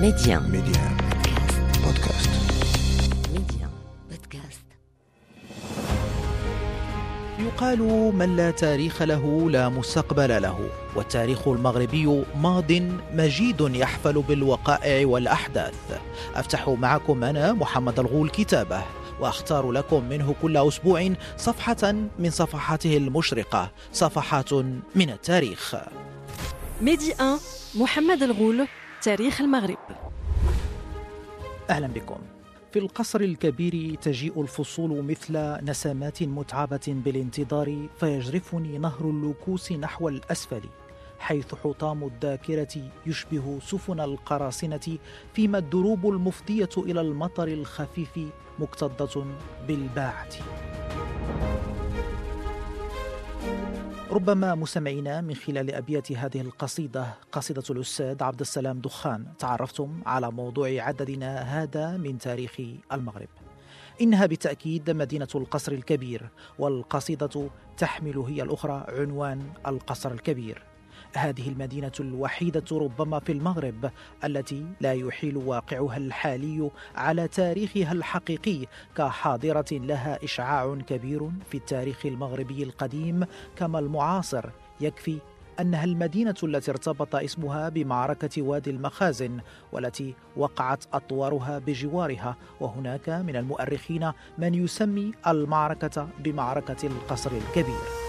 Média. Média. Podcast. Média. Podcast. يقال من لا تاريخ له لا مستقبل له والتاريخ المغربي ماض مجيد يحفل بالوقائع والأحداث أفتح معكم أنا محمد الغول كتابه وأختار لكم منه كل أسبوع صفحة من صفحاته المشرقة صفحات من التاريخ ميدي 1 محمد الغول تاريخ المغرب. أهلا بكم. في القصر الكبير تجيء الفصول مثل نسمات متعبة بالانتظار فيجرفني نهر اللوكوس نحو الأسفل حيث حطام الذاكرة يشبه سفن القراصنة فيما الدروب المفضية إلى المطر الخفيف مكتظة بالباعة. ربما مستمعينا من خلال أبيات هذه القصيدة قصيدة الأستاذ عبد السلام دخان. تعرفتم على موضوع عددنا هذا من تاريخ المغرب. إنها بالتأكيد مدينة القصر الكبير والقصيدة تحمل هي الأخرى عنوان القصر الكبير. هذه المدينة الوحيدة ربما في المغرب التي لا يحيل واقعها الحالي على تاريخها الحقيقي كحاضرة لها إشعاع كبير في التاريخ المغربي القديم كما المعاصر. يكفي أنها المدينة التي ارتبط اسمها بمعركة وادي المخازن والتي وقعت أطوارها بجوارها وهناك من المؤرخين من يسمي المعركة بمعركة القصر الكبير.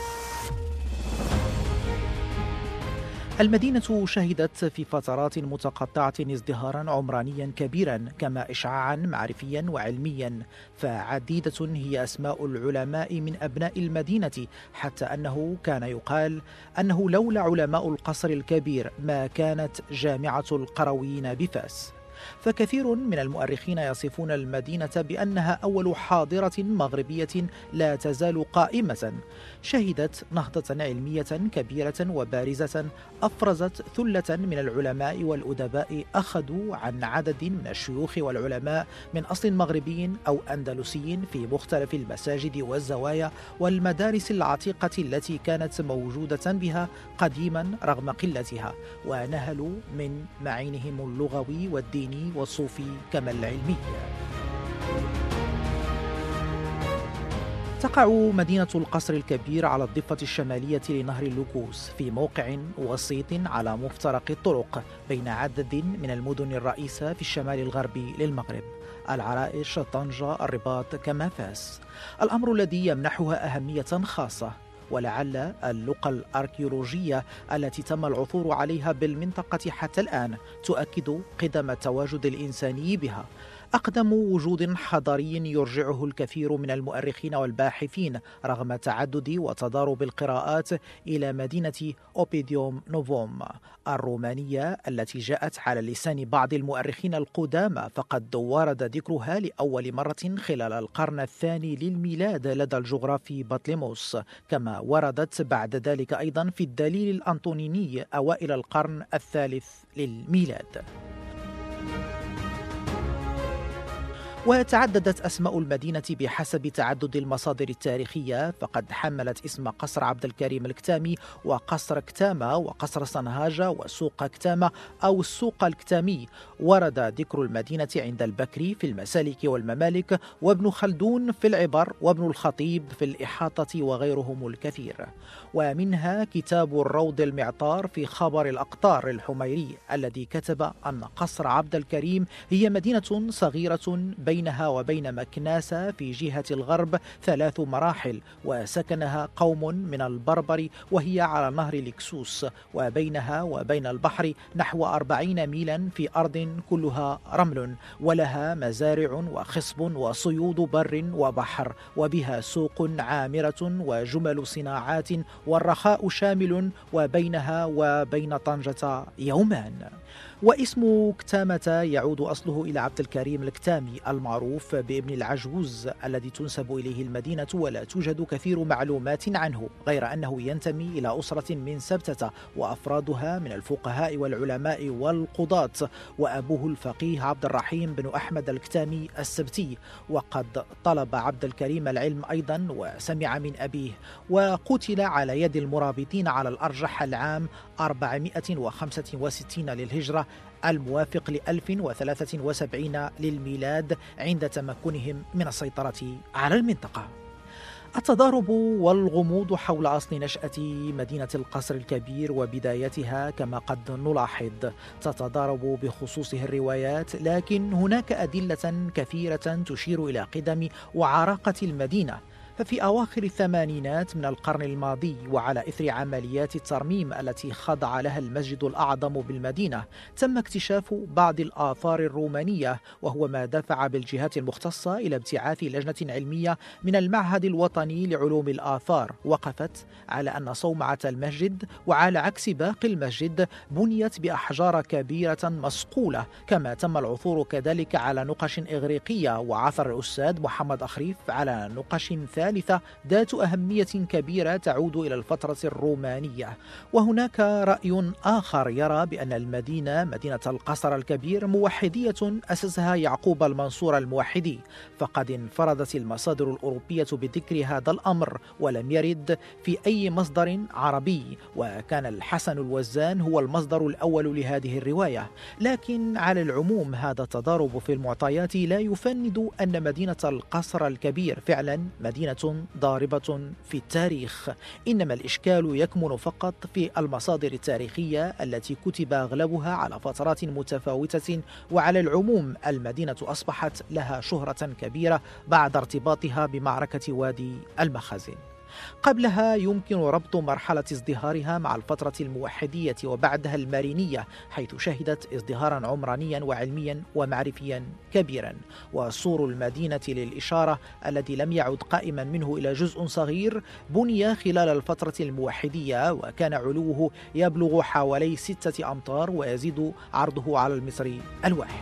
المدينة شهدت في فترات متقطعة ازدهارا عمرانيا كبيرا كما إشعاعا معرفيا وعلميا. فعديدة هي أسماء العلماء من أبناء المدينة حتى أنه كان يقال أنه لولا علماء القصر الكبير ما كانت جامعة القرويين بفاس. فكثير من المؤرخين يصفون المدينة بأنها أول حاضرة مغربية لا تزال قائمة. شهدت نهضة علمية كبيرة وبارزة أفرزت ثلة من العلماء والأدباء أخذوا عن عدد من الشيوخ والعلماء من أصل مغربي أو أندلسي في مختلف المساجد والزوايا والمدارس العتيقة التي كانت موجودة بها قديما رغم قلتها ونهلوا من معينهم اللغوي والديني. والصوفي كما العلمي. تقع مدينة القصر الكبير على الضفة الشمالية لنهر اللوكوس في موقع وسيط على مفترق الطرق بين عدد من المدن الرئيسة في الشمال الغربي للمغرب العرائش، طنجة، الرباط كما فاس. الأمر الذي يمنحها أهمية خاصة ولعل اللقى الأركيولوجية التي تم العثور عليها بالمنطقة حتى الآن تؤكد قدم التواجد الإنساني بها. أقدم وجود حضاري يرجعه الكثير من المؤرخين والباحثين رغم تعدد وتضارب القراءات إلى مدينة أوبيديوم نوفوم الرومانية التي جاءت على لسان بعض المؤرخين القدامى فقد ورد ذكرها لأول مرة خلال القرن الثاني للميلاد لدى الجغرافي بطليموس. كما وردت بعد ذلك أيضا في الدليل الأنطونيني أوائل القرن الثالث للميلاد. وتعددت أسماء المدينة بحسب تعدد المصادر التاريخية فقد حملت اسم قصر عبد الكريم الكتامي وقصر كتامة وقصر صنهاجة وسوق كتامة أو السوق الكتامي. ورد ذكر المدينة عند البكري في المسالك والممالك وابن خلدون في العبر وابن الخطيب في الإحاطة وغيرهم الكثير. ومنها كتاب الروض المعطار في خبر الأقطار الحميري الذي كتب أن قصر عبد الكريم هي مدينة صغيرة بين بينها وبين مكناسة في جهة الغرب ثلاث مراحل وسكنها قوم من البربر وهي على نهر لكسوس وبينها وبين البحر نحو أربعين ميلا في أرض كلها رمل ولها مزارع وخصب وصيود بر وبحر وبها سوق عامرة وجمل صناعات والرخاء شامل وبينها وبين طنجة يومان. واسم كتامة يعود أصله إلى عبد الكريم الكتامي المعروف بابن العجوز الذي تنسب إليه المدينة ولا توجد كثير معلومات عنه غير أنه ينتمي إلى أسرة من سبتة وأفرادها من الفقهاء والعلماء والقضاة وأبوه الفقيه عبد الرحيم بن أحمد الكتامي السبتي وقد طلب عبد الكريم العلم أيضا وسمع من أبيه وقتل على يد المرابطين على الأرجح العام 465 للهجرة الموافق ل 1073 للميلاد عند تمكنهم من السيطرة على المنطقة. التضارب والغموض حول أصل نشأة مدينة القصر الكبير وبدايتها كما قد نلاحظ. تتضارب بخصوصه الروايات لكن هناك أدلة كثيرة تشير إلى قدم وعراقة المدينة. ففي أواخر الثمانينات من القرن الماضي وعلى إثر عمليات الترميم التي خضع لها المسجد الأعظم بالمدينة تم اكتشاف بعض الآثار الرومانية وهو ما دفع بالجهات المختصة إلى ابتعاث لجنة علمية من المعهد الوطني لعلوم الآثار. وقفت على أن صومعة المسجد وعلى عكس باقي المسجد بنيت بأحجار كبيرة مصقولة كما تم العثور كذلك على نقش إغريقية. وعثر الأستاذ محمد أخريف على نقش ثالث الثالثة ذات أهمية كبيرة تعود إلى الفترة الرومانية. وهناك رأي آخر يرى بأن المدينة مدينة القصر الكبير موحدية أسسها يعقوب المنصور الموحدي. فقد انفردت المصادر الأوروبية بذكر هذا الأمر ولم يرد في أي مصدر عربي. وكان الحسن الوزان هو المصدر الأول لهذه الرواية. لكن على العموم هذا التضارب في المعطيات لا يفند أن مدينة القصر الكبير فعلا مدينة ضاربة في التاريخ. إنما الإشكال يكمن فقط في المصادر التاريخية التي كتب أغلبها على فترات متفاوتة وعلى العموم المدينة أصبحت لها شهرة كبيرة بعد ارتباطها بمعركة وادي المخازن. قبلها يمكن ربط مرحلة ازدهارها مع الفترة الموحدية وبعدها المارينية حيث شهدت ازدهارا عمرانيا وعلميا ومعرفيا كبيرا. وسور المدينة للإشارة الذي لم يعد قائما منه إلى جزء صغير بني خلال الفترة الموحدية وكان علوه يبلغ حوالي ستة أمتار ويزيد عرضه على المصر الواحد.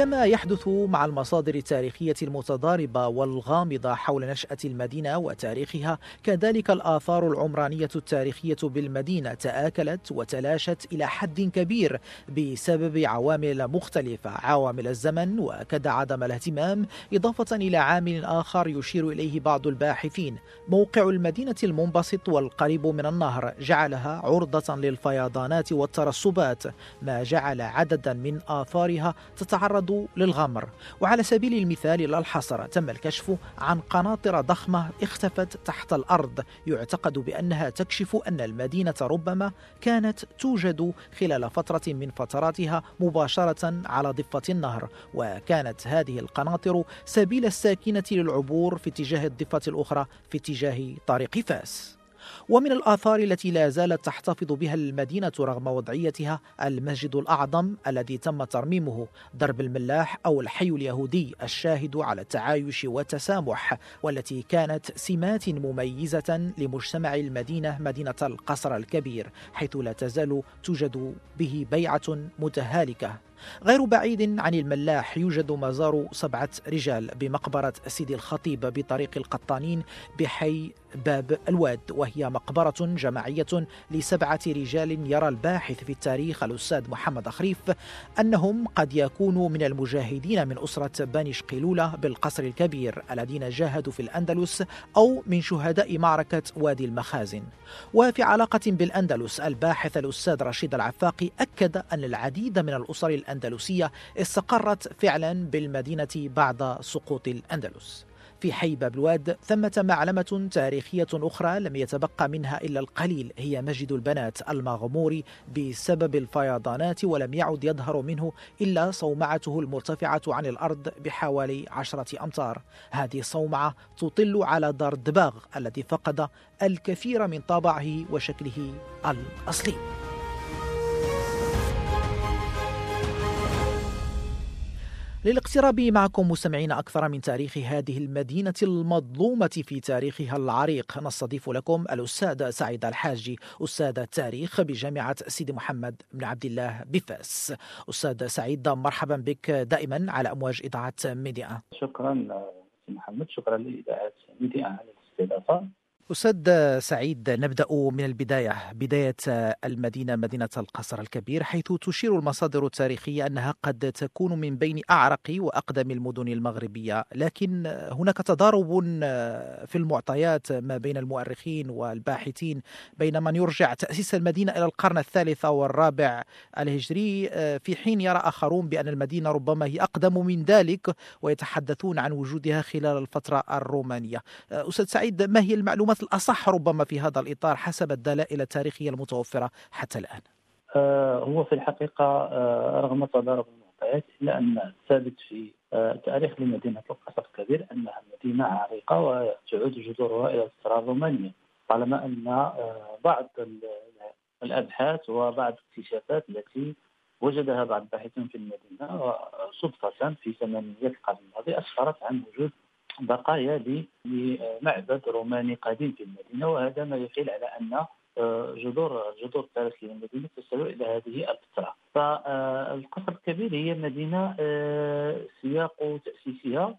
كما يحدث مع المصادر التاريخية المتضاربة والغامضة حول نشأة المدينة وتاريخها. كذلك الآثار العمرانية التاريخية بالمدينة تآكلت وتلاشت إلى حد كبير بسبب عوامل مختلفة. عوامل الزمن وكذا عدم الاهتمام إضافة إلى عامل آخر يشير إليه بعض الباحثين. موقع المدينة المنبسط والقريب من النهر جعلها عرضة للفيضانات والترسبات ما جعل عددا من آثارها تتعرض للغمر. وعلى سبيل المثال لا الحصر تم الكشف عن قناطر ضخمة اختفت تحت الأرض. يعتقد بأنها تكشف أن المدينة ربما كانت توجد خلال فترة من فتراتها مباشرة على ضفة النهر. وكانت هذه القناطر سبيل الساكنة للعبور في اتجاه الضفة الأخرى في اتجاه طريق فاس. ومن الآثار التي لا زالت تحتفظ بها المدينة رغم وضعيتها المسجد الأعظم الذي تم ترميمه درب الملاح أو الحي اليهودي الشاهد على التعايش والتسامح والتي كانت سمات مميزة لمجتمع المدينة مدينة القصر الكبير حيث لا تزال توجد به بيعة متهالكة. غير بعيد عن الملاح يوجد مزار سبعة رجال بمقبرة سيدي الخطيب بطريق القطانين بحي باب الواد وهي مقبرة جماعية لسبعة رجال يرى الباحث في التاريخ الأستاذ محمد أخريف أنهم قد يكونوا من المجاهدين من أسرة بني شقيلولة بالقصر الكبير الذين جاهدوا في الأندلس أو من شهداء معركة وادي المخازن. وفي علاقة بالأندلس الباحث الأستاذ رشيد العفاقي أكد أن العديد من الأسر الأندلسية استقرت فعلا بالمدينة بعد سقوط الأندلس. في حي باب الواد ثمة معلمة تاريخية أخرى لم يتبقى منها إلا القليل هي مسجد البنات المغمور بسبب الفيضانات ولم يعد يظهر منه إلا صومعته المرتفعة عن الأرض بحوالي عشرة أمتار. هذه الصومعة تطل على دار الدباغ الذي فقد الكثير من طابعه وشكله الأصلي. للاقتراب معكم مستمعين أكثر من تاريخ هذه المدينة المظلومة في تاريخها العريق. نستضيف لكم الأستاذ سعيد الحاجي أستاذ التاريخ بجامعة سيدي محمد بن عبد الله بفاس. أستاذ سعيد مرحبا بك دائما على أمواج إذاعة ميديا. شكرا محمد. شكرا لإذاعة ميديا على الاستضافة. أستاذ سعيد نبدأ من البداية بداية المدينة مدينة القصر الكبير حيث تشير المصادر التاريخية أنها قد تكون من بين أعرق وأقدم المدن المغربية لكن هناك تضارب في المعطيات ما بين المؤرخين والباحثين بين من يرجع تأسيس المدينة إلى القرن الثالث أو الرابع الهجري في حين يرى آخرون بأن المدينة ربما هي أقدم من ذلك ويتحدثون عن وجودها خلال الفترة الرومانية. أستاذ سعيد ما هي المعلومات الأصح ربما في هذا الإطار حسب الدلائل التاريخية المتوفرة حتى الآن. آه، هو في الحقيقة آه، رغم تضارب المعطيات إلا أن الثابت في آه، تاريخ لمدينة القصر الكبير أنها مدينة عريقة وتعود جذورها إلى الفترة الرومانية طالما أن بعض الأبحاث وبعض الاكتشافات التي وجدها بعض الباحثين في المدينة صدفة في ثمانينيات القرن الماضي أسفرت عن وجود بقايا لمعبد روماني قديم في المدينة وهذا ما يحيل على أن آه، جذور الجذور التاريخية للمدينه تستوي إلى هذه الفترة. فالقصر الكبير هي مدينة آه، سياق تاسيسها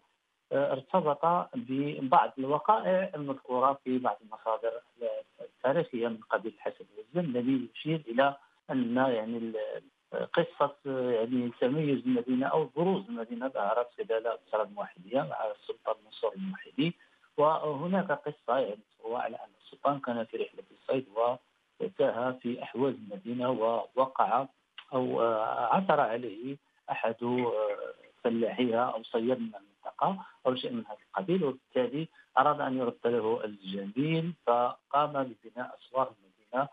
آه، ارتبط ببعض الوقائع المذكورة في بعض المصادر التاريخية من قبيل الحسن والزن الذي يشير إلى أن يعني قصة يعني تميز المدينة أو بروز المدينة ظهرت خلال الثوره الموحدية مع السلطان منصور الموحدي. وهناك قصة يعني هو على أن السلطان كان في رحلة الصيد وتاه في احواز المدينة ووقع أو عثر عليه أحد فلاحيها أو صياد من المنطقة أو شيء من هذا القبيل. وبالتالي أراد أن يرد له الجميل فقام ببناء أسوار المدينة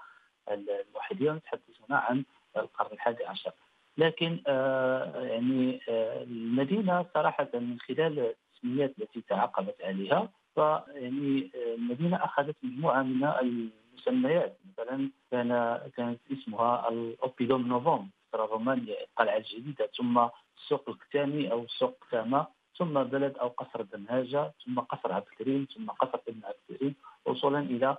الموحدية. ونتحدث هنا عن القرن الحادي عشر. لكن آه، يعني آه، المدينة صراحة من خلال التسميات التي تعاقبت عليها فيعني آه، المدينة أخذت مجموعة من المسميات. مثلا كان كانت اسمها الأوبيدوم نوفوم. الرومانية القلعة الجديدة ثم السوق الكتاني أو سوق كتامة ثم بلد أو قصر دنهاجه ثم قصر عبد الكريم ثم قصر ابن عبد الكريم وصولا إلى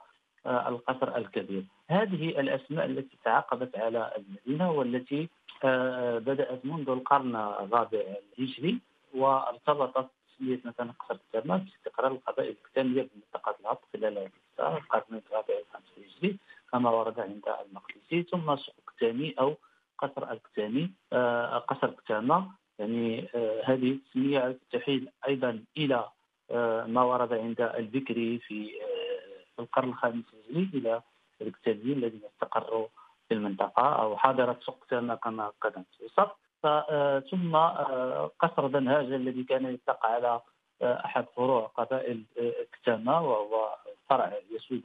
القصر الكبير. هذه الأسماء التي تعاقبت على المدينة والتي آه، بدأت منذ القرن الرابع الهجري وارتبطت تسمية مثلا قصر باستقرار القبائل الكتانية بمنطقة العط خلال القرن الرابع الخامس الهجري كما ورد عند المقدسي. ثم سوق كتاني أو قصر الكتاني آه، قصر كتامة يعني آه، هذه التسمية تحيل أيضا إلى ما ورد عند البكري في القرن الخامس الهجري إلى الكتابيين الذين استقروا في المنطقة أو حاضرت سوق تامه كما قدمت. وصف آه، ثم آه، قصر دنهاجه الذي كان يطلق على آه، أحد فروع قبائل كتامه وهو فرع يسود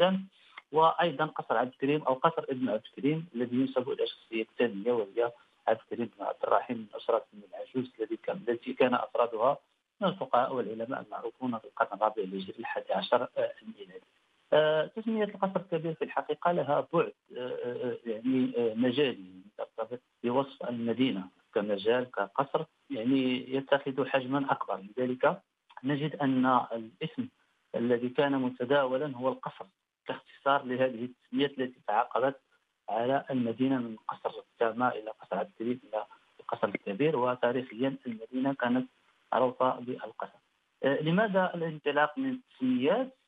بن وأيضا قصر عبد الكريم أو قصر ابن عبد الكريم الذي ينسب إلى شخصية كتاميه وهي عبد الكريم بن عبد الرحيم من أسرة بن العجوز الذي كان التي كان أفرادها من الفقهاء والعلماء المعروفون في القرن الرابع الهجري الحادي عشر الميلادي. آه، تسمية القصر الكبير في الحقيقة لها بعد آه، آه، يعني مجالي ترتبط بوصف المدينة كمجال كقصر يعني يتخذ حجما أكبر. لذلك نجد أن الاسم الذي كان متداولا هو القصر كاختصار لهذه التسميات التي تعاقبت على المدينة من قصر التامة إلى قصر عبد الكريم إلى القصر الكبير وتاريخيا المدينة كانت معروفة بالقصر. لماذا الانطلاق من التسميات؟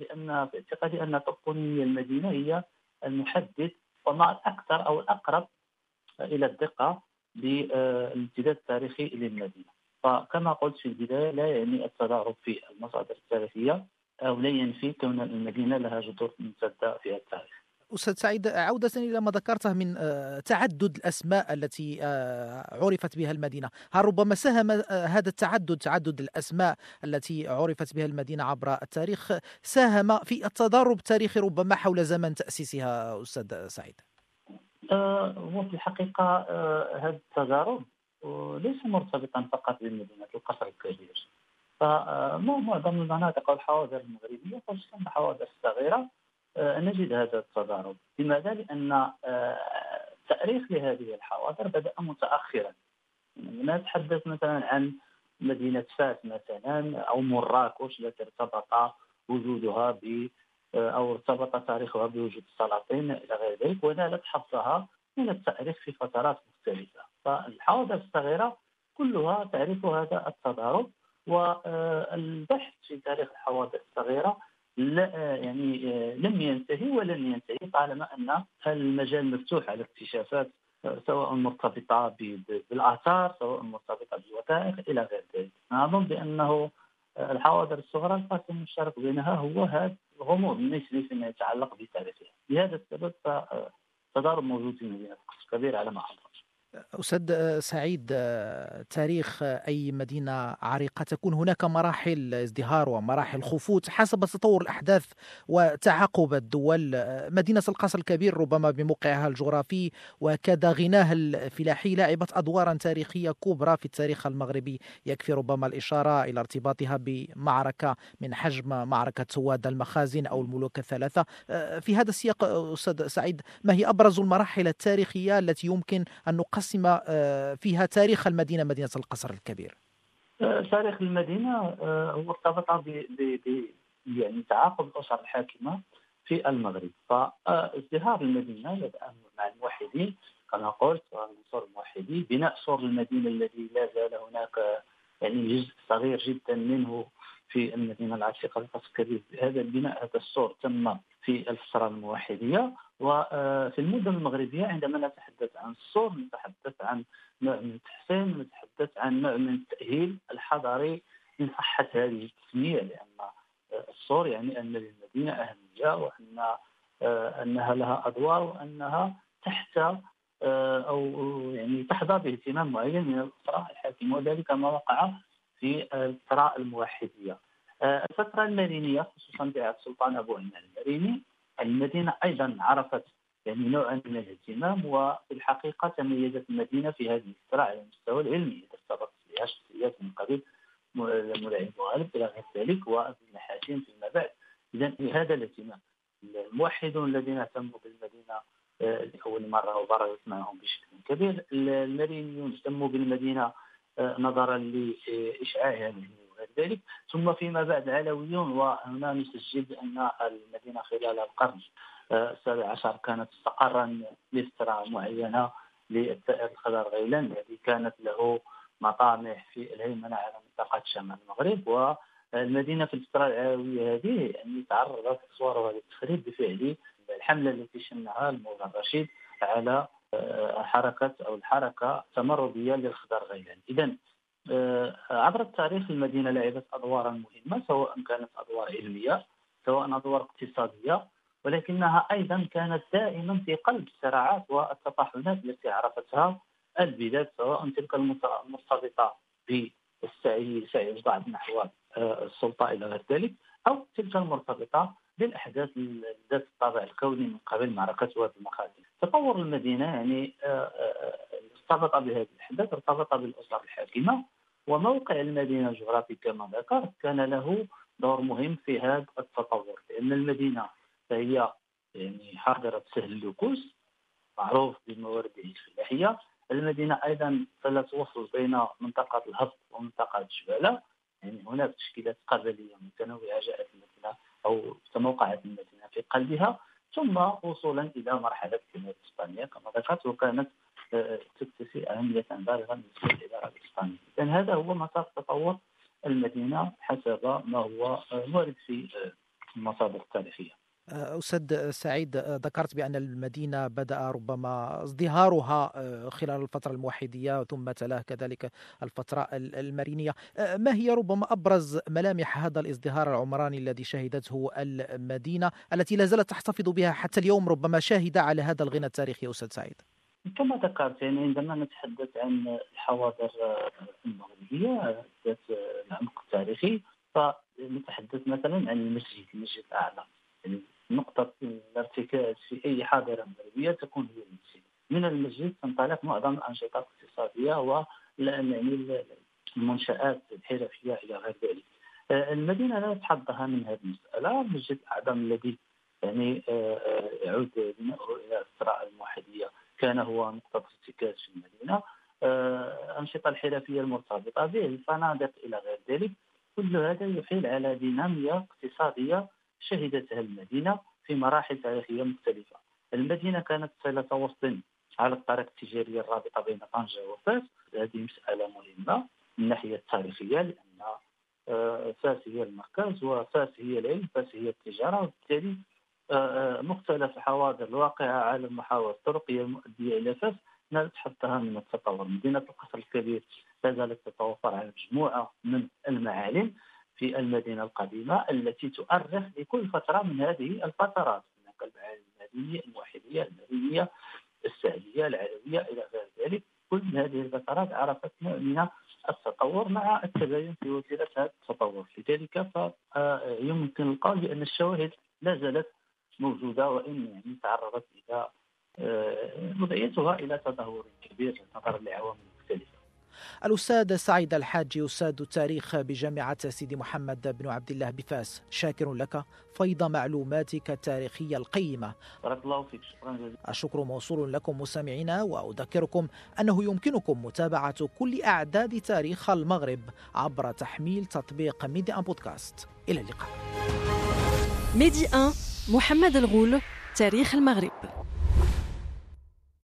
لأن في اعتقادي أن تقنيه المدينة هي المحدد وما الأكثر أو الأقرب إلى الدقه للامتداد التاريخي للمدينة. فكما قلت في البداية لا يعني التضارب في المصادر التاريخية أو لا ينفي كون المدينة لها جذور ممتدة في التاريخ. أستاذ سعيد عودة إلى ما ذكرته من آه، تعدد الأسماء التي آه، عرفت بها المدينة. هل ربما ساهم آه، هذا التعدد تعدد الأسماء التي عرفت بها المدينة عبر التاريخ ساهم في التضارب التاريخي ربما حول زمن تأسيسها أستاذ سعيد؟ هو في الحقيقة هذا التضارب ليس مرتبطا فقط بمدينة القصر الكبير. فمعظم المناطق والحواضر المغربية خصوصا الحواضر الصغيرة آه، نجد هذا التضارب. لماذا؟ لأن آه، تأريخ لهذه الحواضر بدأ متأخرا. نتحدث مثلا عن مدينة فاس مثلا أو مراكش التي ارتبط وجودها ب آه، أو ارتبط تاريخها بوجود السلاطين إلى غير ذلك ونالت حظها من التأريخ في فترات مختلفة. فالحواضر الصغيرة كلها تعرف هذا التضارب والبحث في تاريخ الحواضر الصغيرة لا يعني لم ينتهي ولن ينتهي طالما أن المجال مفتوح على اكتشافات سواء مرتبطة بالآثار سواء مرتبطة بالوثائق إلى غير ذلك. اظن بأنه الحواضر الصغرى القاسم المشترك بينها هو هذا الغموض النسبي فيما يتعلق بتاريخها. لهذا السبب تضارب موجود في مدينة كبير على ما اظن أستاذ سعيد تاريخ أي مدينة عريقة؟ تكون هناك مراحل ازدهار ومراحل خفوت حسب تطور الأحداث وتعاقب الدول. مدينة القصر الكبير ربما بموقعها الجغرافي وكذا غناها الفلاحي لعبت أدوارا تاريخية كبرى في التاريخ المغربي. يكفي ربما الإشارة إلى ارتباطها بمعركة من حجم معركة سواد المخازن أو الملوك الثلاثة. في هذا السياق أستاذ سعيد ما هي أبرز المراحل التاريخية التي يمكن أن نقسم آه، فيها تاريخ المدينة مدينة القصر الكبير. آه، تاريخ المدينة آه، هو ارتبط ب يعني تعاقب الأسر الحاكمة في المغرب. فازدهار المدينة مع الموحدين كما قلت العنصر الموحدي بناء سور المدينة الذي لا زال هناك يعني جزء صغير جدا منه في المدينة العتيقة القصر الكبير. هذا البناء هذا السور تم في الفترة الموحدية. وفي المدن المغربية عندما نتحدث عن السور نتحدث عن نوع من التحسين نتحدث عن نوع من التأهيل الحضري إن صحت هذه التسمية لأن السور يعني أن للمدينة أهمية وأن أنها لها أدوار وأنها تحت أو يعني تحظى باهتمام معين من الأسرة الحاكمة وذلك ما وقع في الفترة الموحدية. الفترة المرينية خصوصا بعهد السلطان أبو عمر المريني المدينة أيضا عرفت يعني نوعا من الاهتمام وفي الحقيقة تميزت المدينة في هذه الفترة على المستوى العلمي. استضافت فيها شخصيات من قبيل مولاي غالب إلى غير ذلك وابن حاتم فيما بعد. إذا هذا الاهتمام الموحدون الذين اهتموا بالمدينة لأول مرة وبرزت معهم بشكل كبير المرينيون اهتموا بالمدينة آه، نظرا لإشعاعها وغير ذلك ثم فيما بعد العلويون وهنا نسجل بأن المدينة خلال القرن آه، السابع عشر كانت مستقرا لفترة معينة للثائر الخضر غيلان الذي كانت له مطامح في الهيمنة على منطقة شمال المغرب. والمدينة في الفترة العلوية هذه يعني تعرضت صورها للتخريب بفعل الحملة التي شنها المولى الرشيد على آه، حركة أو الحركة التمردية للخضر غيلان آه، عبر التاريخ المدينة لعبت أدوارا مهمة سواء كانت أدوار علمية سواء أدوار اقتصادية ولكنها أيضا كانت دائما في قلب الصراعات والتطحنات التي عرفتها البلاد سواء تلك المرتبطة بالسعي سعي البعض نحو آه، السلطة إلى غير ذلك أو تلك المرتبطة بالأحداث ذات الطابع الكوني من قبل معركة واد المخازن. تطور المدينة يعني آه، ارتبط بهذه الأحداث ارتبط بالأسر الحاكمة وموقع المدينة الجغرافي كما ذكرت كان له دور مهم في هذا التطور لأن المدينة فهي يعني حاضرة سهل اللوكوس معروف بموارده الفلاحية. المدينة أيضا فلا توصل بين منطقة الهبط ومنطقة الجبالة يعني هناك تشكيلات قبلية متنوعة جاءت المدينة أو تموقعت المدينة في قلبها ثم وصولا إلى مرحلة الحماية الإسبانية كما ذكرت وكانت تكتسي أهمية بالغة بالنسبة للإدارة الإسبانية. إذن هذا هو مسار تطور المدينة حسب ما هو وارد في المصادر التاريخية أستاذ سعيد ذكرت بأن المدينة بدأ ربما ازدهارها خلال الفترة الموحدية ثم تلاه كذلك الفترة المرينية. ما هي ربما أبرز ملامح هذا الازدهار العمراني الذي شهدته المدينة التي لا زالت تحتفظ بها حتى اليوم ربما شاهدة على هذا الغنى التاريخي أستاذ سعيد؟ كما ذكرت يعني عندما نتحدث عن الحواضر المغربية ذات العمق التاريخي فنتحدث مثلا عن المسجد المسجد الأعلى. يعني نقطة الارتكاز في أي حاضرة مغربية تكون هي المسجد. من المسجد تنطلق معظم الأنشطة الاقتصادية و يعني المنشآت الحرفية إلى غير ذلك. المدينة لا تحضها من هذه المسألة. المسجد الأعظم الذي يعني يعود بناؤه إلى الصراع الموحدية كان هو نقطة ارتكاز في المدينة. الأنشطة آه، الحرفية المرتبطة به الفنادق إلى غير ذلك. كل هذا يحيل على دينامية اقتصادية شهدتها المدينة في مراحل تاريخية مختلفة. المدينة كانت صلة وسط على الطريق التجارية الرابطة بين طنجة وفاس. هذه مسألة مهمة من الناحية التاريخية لأن فاس هي المركز وفاس هي العلم فاس هي التجارة وبالتالي مختلف حواضر الواقعه على المحاور الطرقيه المؤديه إلى فاس نالت حظها من التطور مدينه القصر الكبير لا زالت تتوفر على مجموعة من المعالم في المدينة القديمة التي تؤرخ لكل فترة من هذه الفترات. هناك المعالم المدنية الموحدية المدنية السعديه العلويه إلى غير ذلك. كل هذه الفترات عرفت نوع من التطور مع التباين في وتيره هذا التطور. لذلك فيمكن القول بأن الشواهد لا زالت موجودة وإن يعني تعرضت إلى وضعيتها إلى تدهور كبير نظرا لعوامل مختلفه. الأستاذ سعيد الحاج أستاذ التاريخ بجامعة سيدي محمد بن عبد الله بفاس شاكر لك فيض معلوماتك التاريخية القيمة. بارك الله فيك شكرا جزيلا. الشكر موصول لكم مستمعينا وأذكركم أنه يمكنكم متابعة كل أعداد تاريخ المغرب عبر تحميل تطبيق ميدي أن بودكاست. إلى اللقاء. ميدي 1 محمد الغول تاريخ المغرب.